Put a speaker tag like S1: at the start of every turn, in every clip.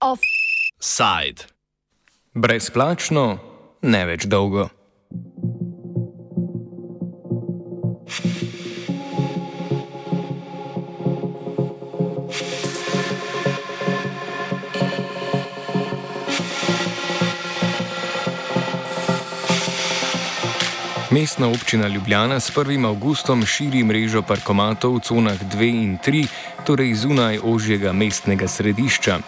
S1: Offside. Brezplačno, ne več dolgo. Mestna občina Ljubljana s 1. avgustom širi mrežo parkomatov v conah 2 in 3, torej zunaj ožjega mestnega središča.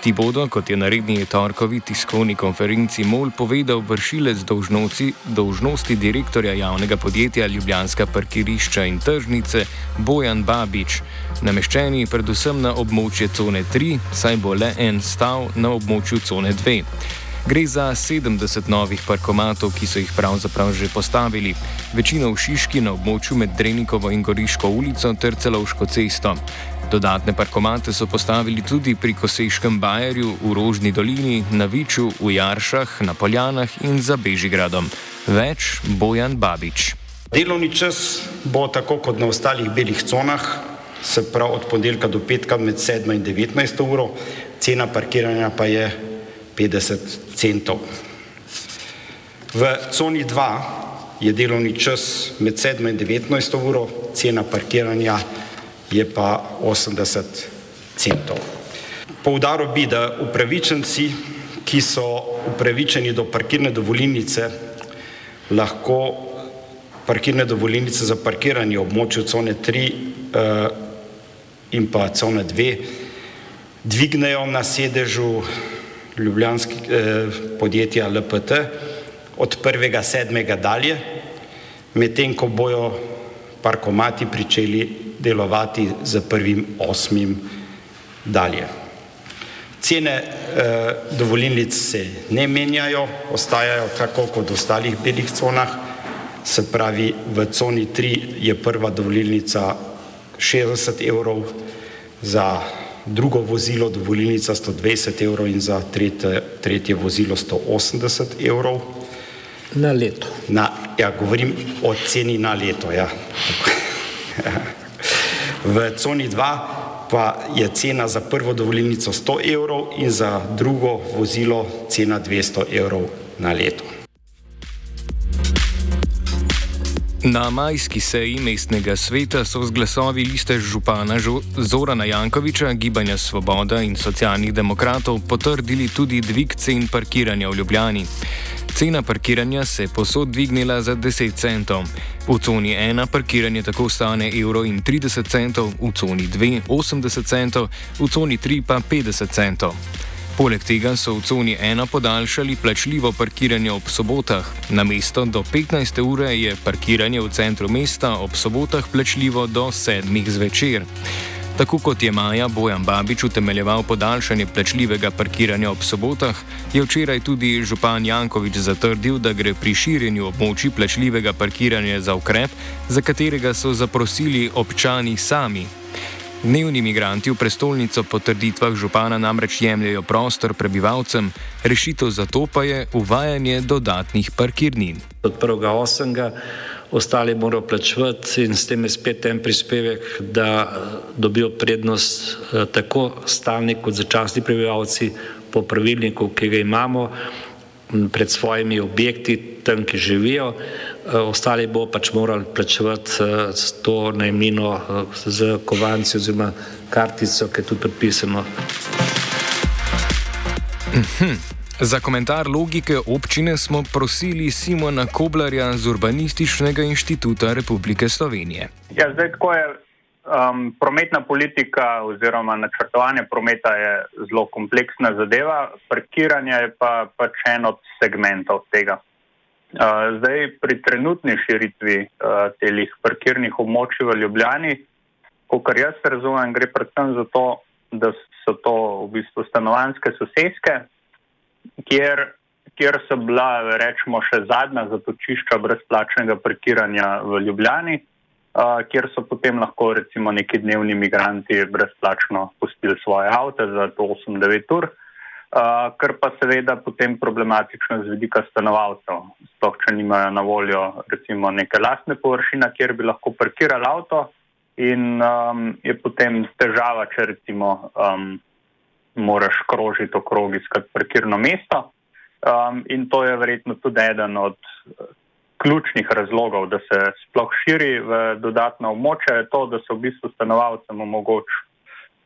S1: Ti bodo, kot je na redni torkovi tiskovni konferenci MOL povedal vršilec dolžnosti direktorja javnega podjetja Ljubljanska parkirišča in tržnice Bojan Babič, nameščeni predvsem na območje cone 3, saj bo le en stav na območju cone 2. Gre za 70 novih parkomatov, ki so jih pravzaprav že postavili, večino v Šiški na območju med Drenikovo in Goriško ulico ter Celovško cesto. Dodatne parkomate so postavili tudi pri Koseškem bajerju, v Rožni dolini, na Viču, v Jaršah, na Poljanah in za Bežigradom. Več Bojan Babič.
S2: Delovni čas bo tako kot na ostalih belih conah, se pravi od ponedeljka do petka med 7 in 19 uro, cena parkiranja pa je 50 centov. V coni 2 je delovni čas med 7 in 19 uro, cena parkiranja je pa 80 centov. Poudaril bi, da upravičenci, ki so upravičeni do parkirne dovolilnice, lahko parkirne dovolilnice za parkiranje v območju cone 3 uh, in pa cone 2 dvignejo na sedežu ljubljanski eh, podjetja LPT od 1.7. dalje, medtem ko bojo parkomati pričeli delovati z 1.8. dalje. Cene eh, dovolilnic se ne menjajo, ostajajo tako kot v ostalih belih conah, se pravi v coni 3 je prva dovolilnica 60 evrov za drugo vozilo dovoljnica 120 evrov in za tretje, tretje vozilo 180 evrov.
S3: Na leto.
S2: Na, ja, govorim o ceni na leto. Ja. V coni 2 pa je cena za prvo dovoljnico 100 evrov in za drugo vozilo cena 200 evrov na leto.
S1: Na majski seji mestnega sveta so z glasovi liste župana Zorana Jankoviča, Gibanja Svoboda in socialnih demokratov potrdili tudi dvig cen parkiranja v Ljubljani. Cena parkiranja se je posod dvignila za 10 centov. V coni 1 parkiranje tako stane 1,30 evra, v coni 2 80 centov, v coni 3 pa 50 centov. Poleg tega so v coni 1 podaljšali plačljivo parkiranje ob sobotah. Na mesto do 15. ure je parkiranje v centru mesta ob sobotah plačljivo do 7. zvečer. Tako kot je Maja Bojan Babič utemeljeval podaljšanje plačljivega parkiranja ob sobotah, je včeraj tudi župan Jankovič zatrdil, da gre pri širjenju območij plačljivega parkiranja za ukrep, za katerega so zaprosili občani sami. Dnevni imigranti v prestolnico po trditvah župana namreč jemljajo prostor prebivalcem, rešitev za to pa je uvajanje dodatnih parkirnin.
S3: Od 1.8. ostali morajo plačevati in s tem je spet en prispevek, da dobijo prednost eh, tako stalni kot začasni prebivalci po pravilniku, ki ga imamo pred svojimi objekti, tam, ki živijo. Eh, ostali bo pač morali plačevati eh, to najmino eh, z kovanci oziroma kartico, ki je tudi predpisano.
S1: Mhm. Za komentar logike občine smo prosili Simona Koblarja z Urbanističnega inštituta Republike Slovenije.
S4: Ja, zdaj, tako je um, prometna politika oziroma načrtovanje prometa je zelo kompleksna zadeva, parkiranje je pa pač en od segmentov tega. Zdaj, pri trenutni širitvi uh, teh parkirnih območij v Ljubljani, kot jaz razumem, gre predvsem za to, da so to v bistvu stanovanske sosedske, kjer, kjer so bila, rečemo, še zadnja zatočišča brezplačnega parkiranja v Ljubljani, uh, kjer so potem lahko recimo neki dnevni imigranti brezplačno pustili svoje avto za 8-9 ur. kar pa seveda potem problematično z vidika stanovalcev. Sploh, če nimajo na voljo recimo neke lastne površine, kjer bi lahko parkirali avto in um, je potem težava, če recimo um, moraš krožiti okrog iskati parkirno mesto. Um, in to je verjetno tudi eden od ključnih razlogov, da se sploh širi v dodatna območja, je to, da se v bistvu stanovalcem omogoča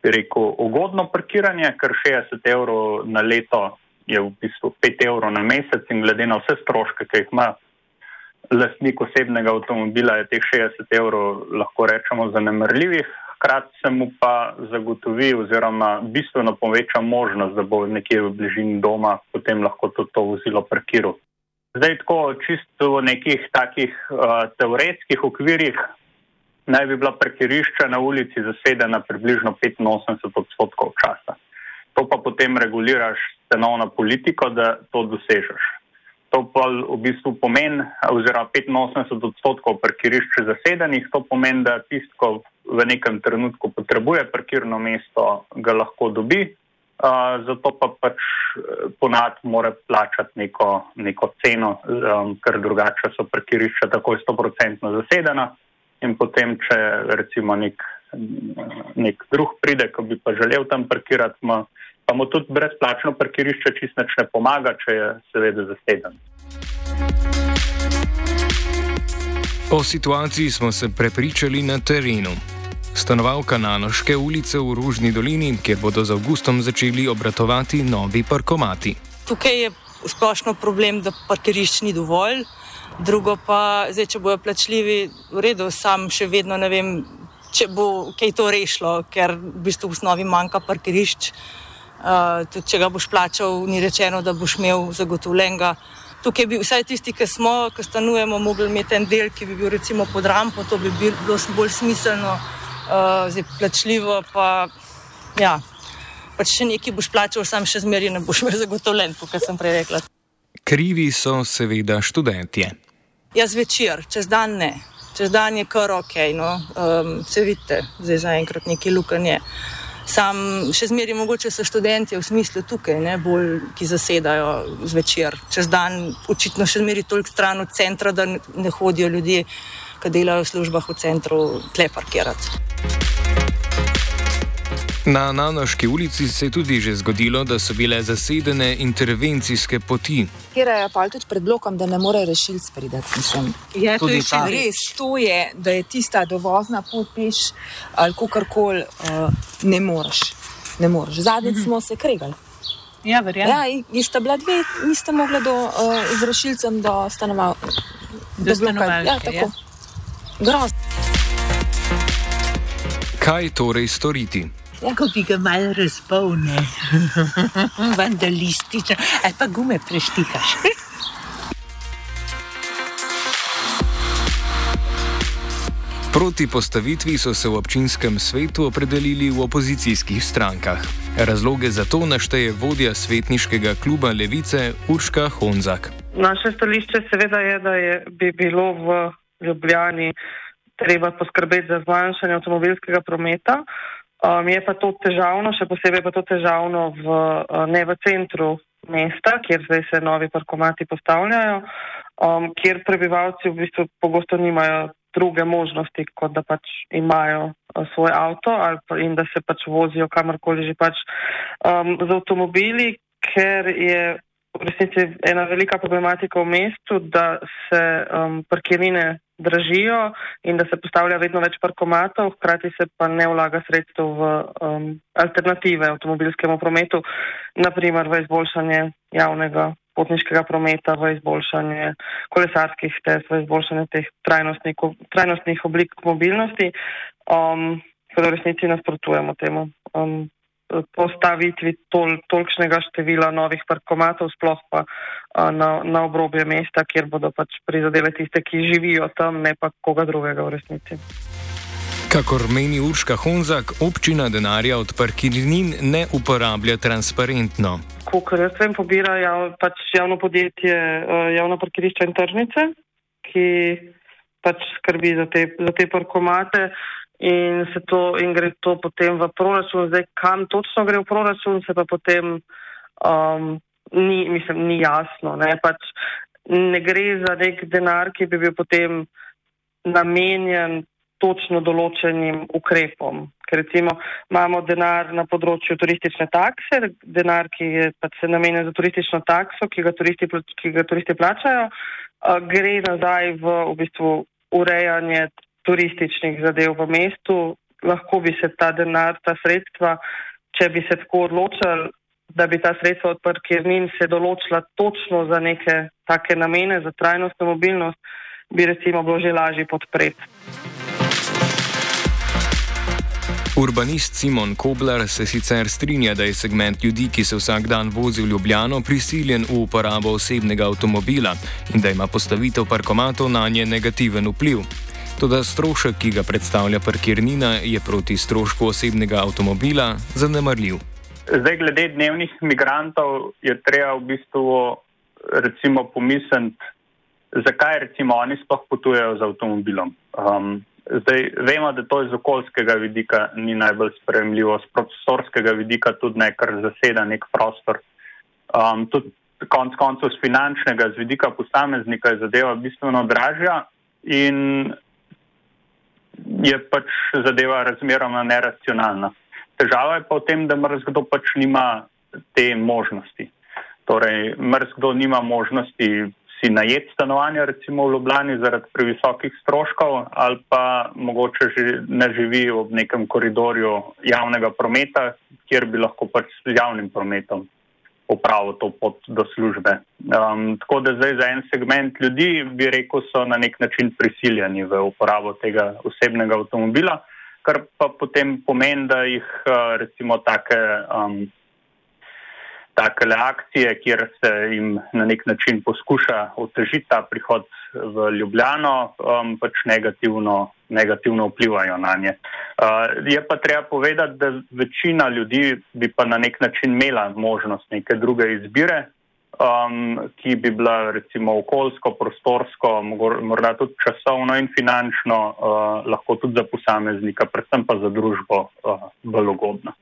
S4: bi rekel, ugodno parkiranje, ker 60 evrov na leto je v bistvu 5 evrov na mesec in glede na vse stroške, ki jih ima lastnik osebnega avtomobila, je teh 60 evrov lahko rečemo zanemrljivih. Hkrati se mu pa zagotovi oziroma bistveno poveča možnost, da bo nekje v bližini doma potem lahko to, to vozilo parkiral. Zdaj, tako čisto v nekih takih uh, teoretskih okvirih, naj bi bila parkirišča na ulici zasedena približno 85 odstotkov časa. To pa potem reguliraš cenovno politiko, da to dosežeš. To pa v bistvu pomeni, oziroma 85 odstotkov parkirišč zasedenih, to pomeni, da tisto, ko v nekem trenutku potrebuje parkirno mesto, ga lahko dobi, uh, zato pa pač eh, ponad mora plačati neko, neko ceno, um, ker drugače so parkirišča takoj 100% zasedena in potem, če recimo nek, nek drug pride, ko bi pa želel tam parkirati, ma, pa mu tudi brezplačno parkirišče čist ne pomaga, če je seveda zaseden.
S1: O situaciji smo se prepričali na terenu. Stanovalka Nanoške ulice v Ružni dolini, kjer bodo z avgustom začeli obratovati novi parkomati.
S5: Tukaj je splošno problem, da parkirišč ni dovolj. Drugo pa, zdaj, če bojo plačljivi, v redu, sam še vedno ne vem, če bo kaj to rešilo, ker v bistvu v osnovi manjka parkirišč. Uh, tudi če ga boš plačal, ni rečeno, da boš imel zagotovljenega. Tukaj bi vsaj tisti, ki smo, ki stanujemo, mogli imeti en del, ki bi bil recimo pod rampo, to bi bilo bolj smiselno, uh, zdaj plačljivo. Pa, ja, pač še nekaj boš plačal, sam še zmeraj ne boš imel zagotovljen, kot sem prej rekla.
S1: Krivi so seveda študentje.
S5: Ja, zvečer, čez dan ne. Čez dan je kar ok, no, um, se vidite, zdaj zaenkrat neki lukanje. Sam še zmeraj mogoče so študenti v smislu tukaj, ne, bolj, ki zasedajo zvečer. Čez dan očitno še zmeraj toliko stran od centra, da ne hodijo ljudje, ki delajo v službah v centru, tle parkirati.
S1: Na Nanoški ulici se je tudi že zgodilo, da so bile zasedene intervencijske poti.
S6: Je pa tudi pred blokom, da ne more rešilc pridati.
S7: Ja, to je še res. To je, da je tista dovozna pot peš ali kakorkoli, uh, ne moreš. Ne moreš. Zadnjič mhm. smo se kregali.
S5: Ja, verjamem.
S7: Ja, nista bila dve, nista mogla do, uh, z rešilcem do stanovalca.
S5: Do stanovalca. Ja, tako.
S7: Ja. Grozno.
S1: Kaj torej storiti?
S8: Ko bi ga malo razpolnil, vandalistično, ali pa gume preštikaš.
S1: Proti postavitvi so se v občinskem svetu opredelili v opozicijskih strankah. Razloge za to našteje vodja svetniškega kluba Levice Urška Honzak.
S9: Naše stališče seveda je, da je, bi bilo v Ljubljani treba poskrbeti za zmanjšanje avtomobilskega prometa. Um, je pa to težavno, še posebej pa to težavno v, uh, ne v centru mesta, kjer zdaj se novi parkomati postavljajo, um, kjer prebivalci v bistvu pogosto nimajo druge možnosti, kot da pač imajo uh, svoj avto pa, in da se pač vozijo kamorkoli že pač um, z avtomobili, ker je v resnici ena velika problematika v mestu, da se um, parkirine dražijo in da se postavlja vedno več parkomatov, hkrati se pa ne vlaga sredstev v um, alternative avtomobilskemu prometu, naprimer v izboljšanje javnega potniškega prometa, v izboljšanje kolesarskih test, v izboljšanje teh trajnostnih, trajnostnih oblik mobilnosti. Um, v resnici nasprotujemo temu. Um, postavitvi tol, tolikšnega števila novih parkomatov, sploh pa na, na obrobje mesta, kjer bodo pač prizadele tiste, ki živijo tam, ne pa koga drugega v resnici.
S1: Kakor meni Urška Honzak, občina denarja od parkirnin ne uporablja transparentno.
S9: Kot jaz vem, pobira jav, pač javno podjetje, javno parkirišče in tržnice, ki pač skrbi za te, za te parkomate in, to, in gre to potem v proračun. Zdaj, kam točno gre v proračun, se pa potem um, ni, mislim, ni jasno. Ne? Pač ne gre za nek denar, ki bi bil potem namenjen točno določenim ukrepom. Ker recimo imamo denar na področju turistične takse, denar, ki je pač se namenjen za turistično takso, ki ga turisti, ki ga turisti plačajo, gre nazaj v, v bistvu urejanje turističnih zadev v mestu. Lahko bi se ta denar, ta sredstva, če bi se tako odločili, da bi ta sredstva od parkirnin se določila točno za neke take namene, za trajnostno mobilnost, bi recimo bilo že lažje podpreti.
S1: Urbanist Simon Koblar se sicer strinja, da je segment ljudi, ki se vsak dan vozi v Ljubljano, prisiljen v uporabo osebnega avtomobila in da ima postavitev parkomatov na nje negativen vpliv. Toda strošek, ki ga predstavlja parkirnina, je proti strošku osebnega avtomobila zanemarljiv.
S4: Zdaj, glede dnevnih migrantov, je treba v bistvu recimo pomisliti, zakaj recimo oni sploh potujejo z avtomobilom. Um, zdaj, vemo, da to iz okoljskega vidika ni najbolj spremljivo, z prostorskega vidika tudi ne, ker zaseda nek prostor. Um, tudi konc koncev z finančnega, z vidika posameznika je zadeva bistveno dražja in je pač zadeva razmeroma neracionalna. Težava je pa v tem, da mrzkdo pač nima te možnosti. Torej, mrzkdo nima možnosti si najeti stanovanja, recimo v Ljubljani, zaradi previsokih stroškov, ali pa mogoče že ne živi v nekem koridorju javnega prometa, kjer bi lahko pač s javnim prometom opravil to pot do službe. Um, tako da zdaj za en segment ljudi bi rekel, so na nek način prisiljeni v uporabo tega osebnega avtomobila kar pa potem pomeni, da jih recimo take, um, take akcije, kjer se jim na nek način poskuša otežiti ta prihod v Ljubljano, um, pač negativno, negativno vplivajo na nje. Uh, je pa treba povedati, da večina ljudi bi pa na nek način imela možnost neke druge izbire, um, ki bi bila recimo okoljsko, prostorsko, morda tudi časovno in finančno, uh, lahko tudi za posameznika, predvsem pa za družbo uh, bolj ugodna.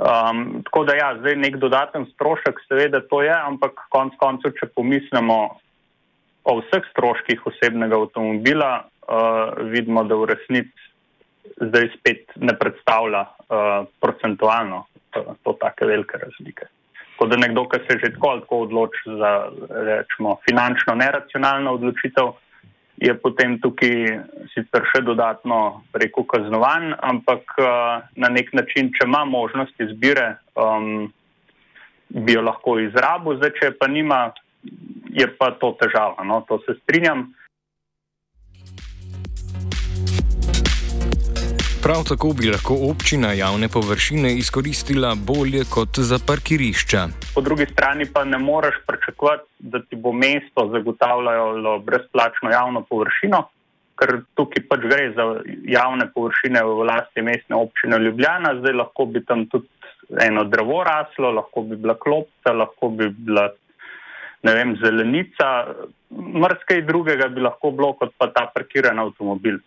S4: Um, tako da ja, zdaj nek dodaten strošek, seveda to je, ampak konc koncev, če pomislimo o vseh stroških osebnega avtomobila, uh, vidimo, da v resnici zdaj spet ne predstavlja uh, procentualno uh, to take velike razlike. Tako da nekdo, ki se že tako ali tako odloči za rečemo, finančno neracionalno odločitev, je potem tukaj sicer še dodatno preko kaznovan, ampak uh, na nek način, če ima možnost izbire, um, bi jo lahko izrabil, zdaj, če pa nima, je pa to težava. No? To se strinjam.
S1: Prav tako bi lahko občina javne površine izkoristila bolje kot za parkirišča.
S4: Po drugi strani pa ne moreš pričakovati, da ti bo mesto zagotavljalo brezplačno javno površino, ker tukaj pač gre za javne površine v vlasti mestne občine Ljubljana. Zdaj lahko bi tam tudi eno drevo raslo, lahko bi bila klopca, lahko bi bila ne vem, zelenica, mrskaj drugega bi lahko bilo kot pa ta parkiran avtomobil.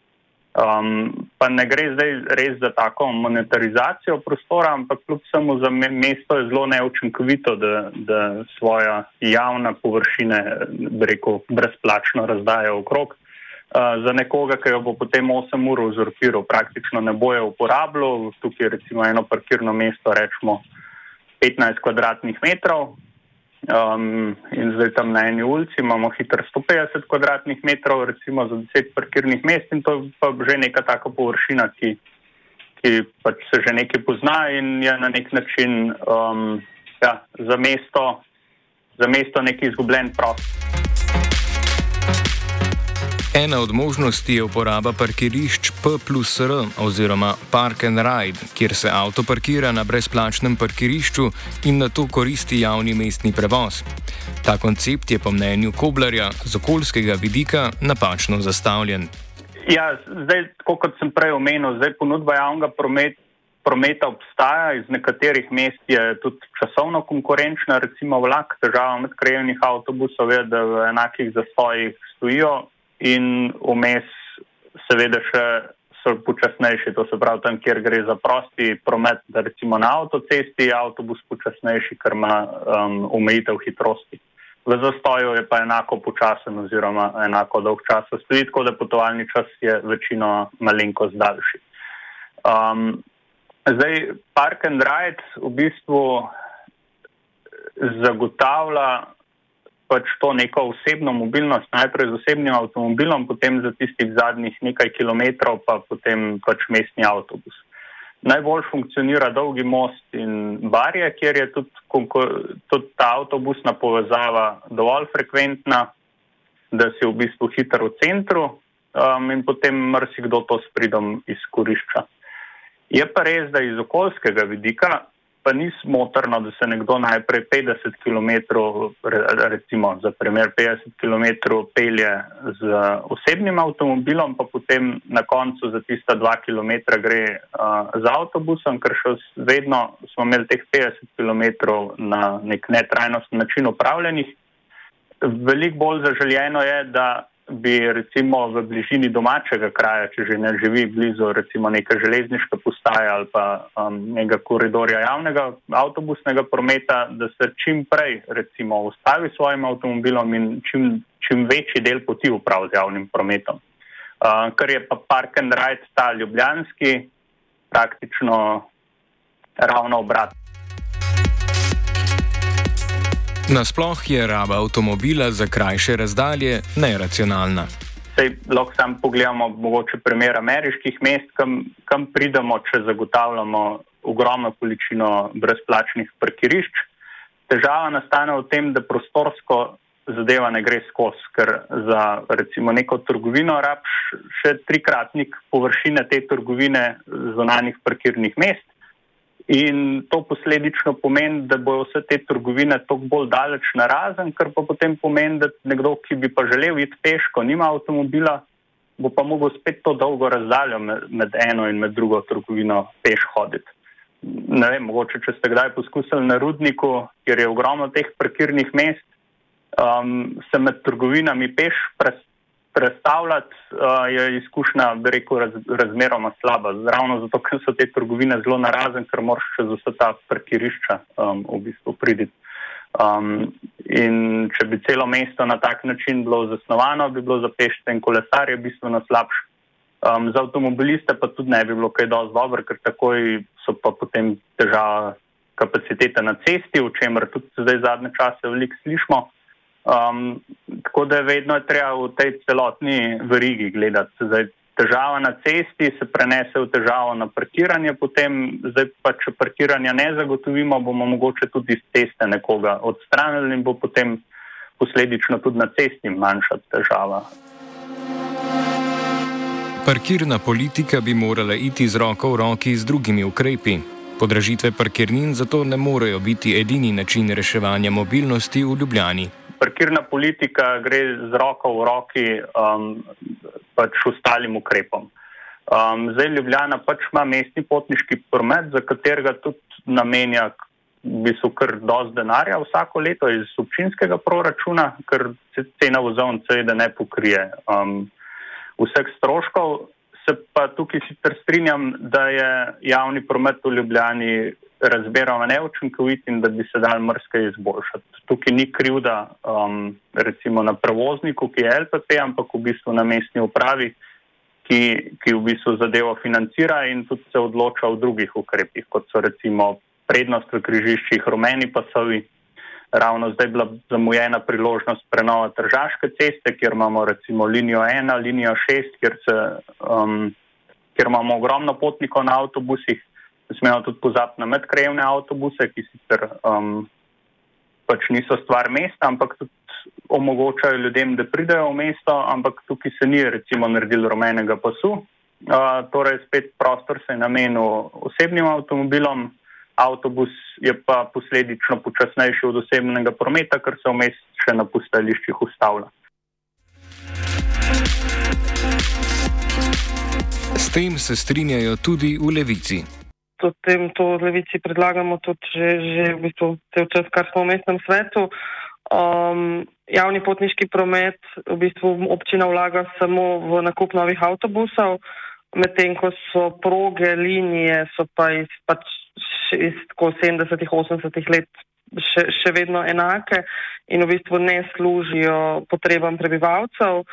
S4: Um, pa ne gre zdaj res za tako monetarizacijo prostora, ampak kljub samo za me, mesto je zelo neučinkovito, da, da svoje javne površine rekel, brezplačno razdaja okrog. Uh, za nekoga, ki jo bo potem 8 ur uzurpiral, praktično ne bo je uporabljal. Tukaj je recimo eno parkirno mesto, rečemo 15 kvadratnih metrov, Um, in zdaj tam na eni ulici imamo hitro 150 kvadratnih metrov, recimo za 10 parkirnih mest, in to je pa že neka taka površina, ki, ki pač se že nekaj pozna in je na nek način um, ja, za, mesto, za mesto neki izgubljen prostor.
S1: Ena od možnosti je uporaba parkirišč P plus R oziroma Park and Ride, kjer se avto parkira na brezplačnem parkirišču in na to koristi javni mestni prevoz. Ta koncept je po mnenju Koblarja z okoljskega vidika napačno zastavljen.
S4: Ja, zdaj, kot sem prej omenil, zdaj ponudba javnega prometa. Prometa obstaja, iz nekaterih mest je tudi časovno konkurenčna, recimo vlak, težava med krajevnih avtobusov je, da v enakih zastojih stojijo, in vmes, seveda, še so počasnejši, to se pravi tam, kjer gre za prosti promet, da recimo na avtocesti je avtobus počasnejši, ker ima um, omejitev hitrosti. V zastoju je pa enako počasen oziroma enako dolg čas stoji, tako da potovalni čas je večino malenkost daljši. Um, zdaj, Park and Ride v bistvu zagotavlja pač to neko osebno mobilnost, najprej z osebnim avtomobilom, potem za tistih zadnjih nekaj kilometrov, pa potem pač mestni avtobus. Najbolj funkcionira dolgi most in barje, kjer je tudi, tudi ta avtobusna povezava dovolj frekventna, da si v bistvu hiter v centru um, in potem marsikdo to s pridom izkorišča. Je pa res, da iz okoljskega vidika pa ni smotrno, da se nekdo najprej 50 km, recimo za primer 50 km, pelje z osebnim avtomobilom, pa potem na koncu za tista 2 km gre uh, z avtobusom, ker še vedno smo imeli teh 50 km na nek netrajnosten način upravljenih. Veliko bolj zaželjeno je, da bi recimo v bližini domačega kraja, če že ne živi blizu recimo neke železniške postaje ali pa um, nekega koridorja javnega avtobusnega prometa, da se čim prej recimo ustavi s svojim avtomobilom in čim, čim večji del poti upravi z javnim prometom. Uh, ker je pa Park and Ride ta ljubljanski, praktično ravno obratno.
S1: Nasploh je raba avtomobila za krajše razdalje neracionalna.
S4: Sej, lahko sam pogledamo mogoče primer ameriških mest, kam, kam pridemo, če zagotavljamo ogromno količino brezplačnih parkirišč. Težava nastane v tem, da prostorsko zadeva ne gre skozi, ker za recimo neko trgovino rabiš še trikratnik površine te trgovine zonanih parkirnih mest. In to posledično pomeni, da bodo vse te trgovine toliko bolj daleč na razen, kar pa potem pomeni, da nekdo, ki bi pa želel iti peško, nima avtomobila, bo pa mogel spet to dolgo razdaljo med eno in med drugo trgovino peš hoditi. Ne vem, mogoče, če ste kdaj poskusili na rudniku, kjer je ogromno teh parkirnih mest, um, se med trgovinami peš predstavljati, uh, je izkušnja, bi rekel, raz, razmeroma slaba. Ravno zato, ker so te trgovine zelo narazen, ker moraš čez vse ta parkirišča um, v bistvu priditi. Um, in če bi celo mesto na tak način bilo zasnovano, bi bilo za pešce in kolesarje bistveno slabše. Um, za avtomobiliste pa tudi ne bi bilo kaj dosti dobro, ker takoj so pa potem težava kapacitete na cesti, o čemer tudi zdaj zadnje čase veliko slišimo. Um, tako da je vedno treba v tej celotni verigi gledati. Zdaj, težava na cesti se prenese v težavo na parkiranje, potem, pa če parkiranja ne zagotovimo, bomo mogoče tudi iz ceste nekoga odstranili in bo potem posledično tudi na cesti manjša težava.
S1: Parkirna politika bi morala iti z roko v roki z drugimi ukrepi. Podražitve parkirnin zato ne morejo biti edini način reševanja mobilnosti v Ljubljani
S4: parkirna politika gre z roko v roki um, pač ostalim ukrepom. Um, zdaj Ljubljana pač ima mestni potniški promet, za katerega tudi namenja v bistvu kar dosti denarja vsako leto iz občinskega proračuna, ker cena vozovnice seveda ne pokrije um, vseh stroškov. Se pa tukaj sicer strinjam, da je javni promet v Ljubljani razmeroma neučinkovit in da bi se dal mrske izboljšati. Tukaj ni krivda um, recimo na prevozniku, ki je LPP, ampak v bistvu na mestni upravi, ki, ki v bistvu zadevo financira in tudi se odloča o drugih ukrepih, kot so recimo prednost v križiščih, rumeni pasovi. Ravno zdaj bila zamujena priložnost prenova Tržaške ceste, kjer imamo recimo linijo 1, linijo 6, kjer, se, um, kjer imamo ogromno potnikov na avtobusih smemo tudi pozabiti na medkrajevne avtobuse, ki sicer um, pač niso stvar mesta, ampak tudi omogočajo ljudem, da pridejo v mesto, ampak tukaj se ni recimo naredil rumenega pasu. Uh, torej, spet prostor se je namenil osebnim avtomobilom, avtobus je pa posledično počasnejši od osebnega prometa, ker se vmes še na postajališčih ustavlja.
S1: S tem se strinjajo tudi v levici
S9: to, tem, to v levici predlagamo tudi že, že v bistvu cel čas, kar smo v mestnem svetu. Um, javni potniški promet v bistvu občina vlaga samo v nakup novih avtobusov. medtem ko so proge, linije, so pa iz, pač iz 70-ih, 80-ih let še, še vedno enake in v bistvu ne služijo potrebam prebivalcev.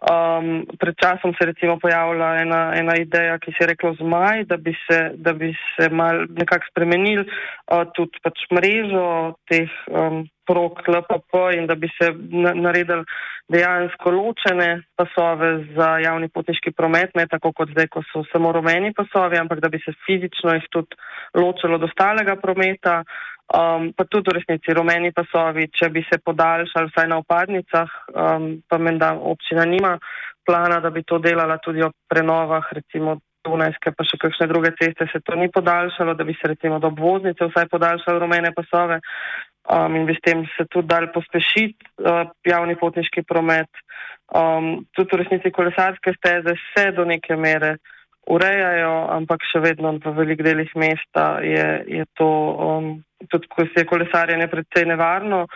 S9: Um, pred časom se recimo pojavila ena, ena ideja, ki se je rekla zmaj, da bi se, da bi se mal nekako spremenil uh, tudi pač mrežo teh um, prog LPP in da bi se na, naredili dejansko ločene pasove za javni potniški promet, ne tako kot zdaj, ko so samo rumeni pasovi, ampak da bi se fizično jih tudi ločilo od ostalega prometa. Um, pa tudi v resnici rumeni pasovi, če bi se podaljšali vsaj na opadnicah, um, pa menda občina nima plana, da bi to delala tudi o prenovah, recimo Dunajske pa še kakšne druge ceste se to ni podaljšalo, da bi se recimo do obvoznice vsaj podaljšali rumene pasove um, in bi s tem se tudi dal pospešiti uh, javni potniški promet. Um, tudi v resnici kolesarske steze se do neke mere urejajo, ampak še vedno v velik delih mesta je, je to, um, tudi ko se je kolesarjenje predvsej nevarno,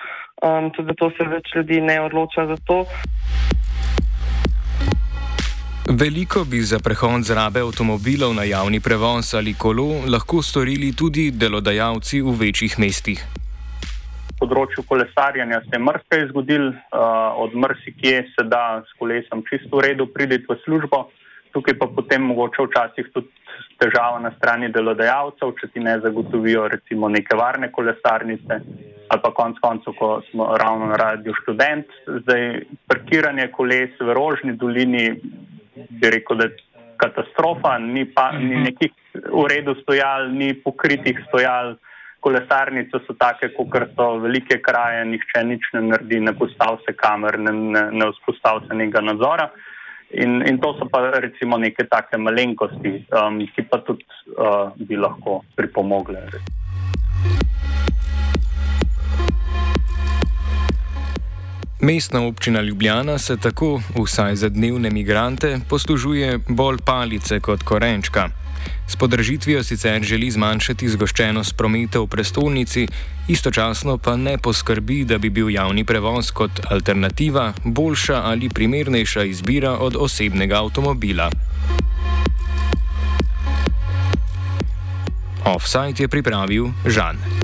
S9: um, tudi zato se več ljudi ne odloča za to.
S1: Veliko bi za prehod zrabe avtomobilov na javni prevoz ali kolo lahko storili tudi delodajalci v večjih mestih.
S4: Področju kolesarjenja se je mrzke zgodil, uh, od mrzikje se da s kolesom čisto v redu prideti v službo tukaj pa potem mogoče včasih tudi težava na strani delodajalcev, če ti ne zagotovijo recimo neke varne kolesarnice ali pa konc koncev, ko smo ravno na radiju študent. Zdaj, parkiranje koles v Rožni dolini, bi rekel, da je katastrofa, ni, pa, ni mhm. nekih v redu stojal, ni pokritih stojal. Kolesarnice so take, kot so velike kraje, nihče nič ne naredi, ne postav se kamer, ne, ne, ne vzpostav se nekega nadzora. In, in to so pa recimo neke take malenkosti, um, ki pa tudi uh, bi lahko pripomogle.
S1: Mestna občina Ljubljana se tako, vsaj za dnevne migrante, poslužuje bolj palice kot korenčka. S podražitvijo sicer želi zmanjšati zgoščenost prometa v prestolnici, istočasno pa ne poskrbi, da bi bil javni prevoz kot alternativa boljša ali primernejša izbira od osebnega avtomobila. Offside je pripravil Žan.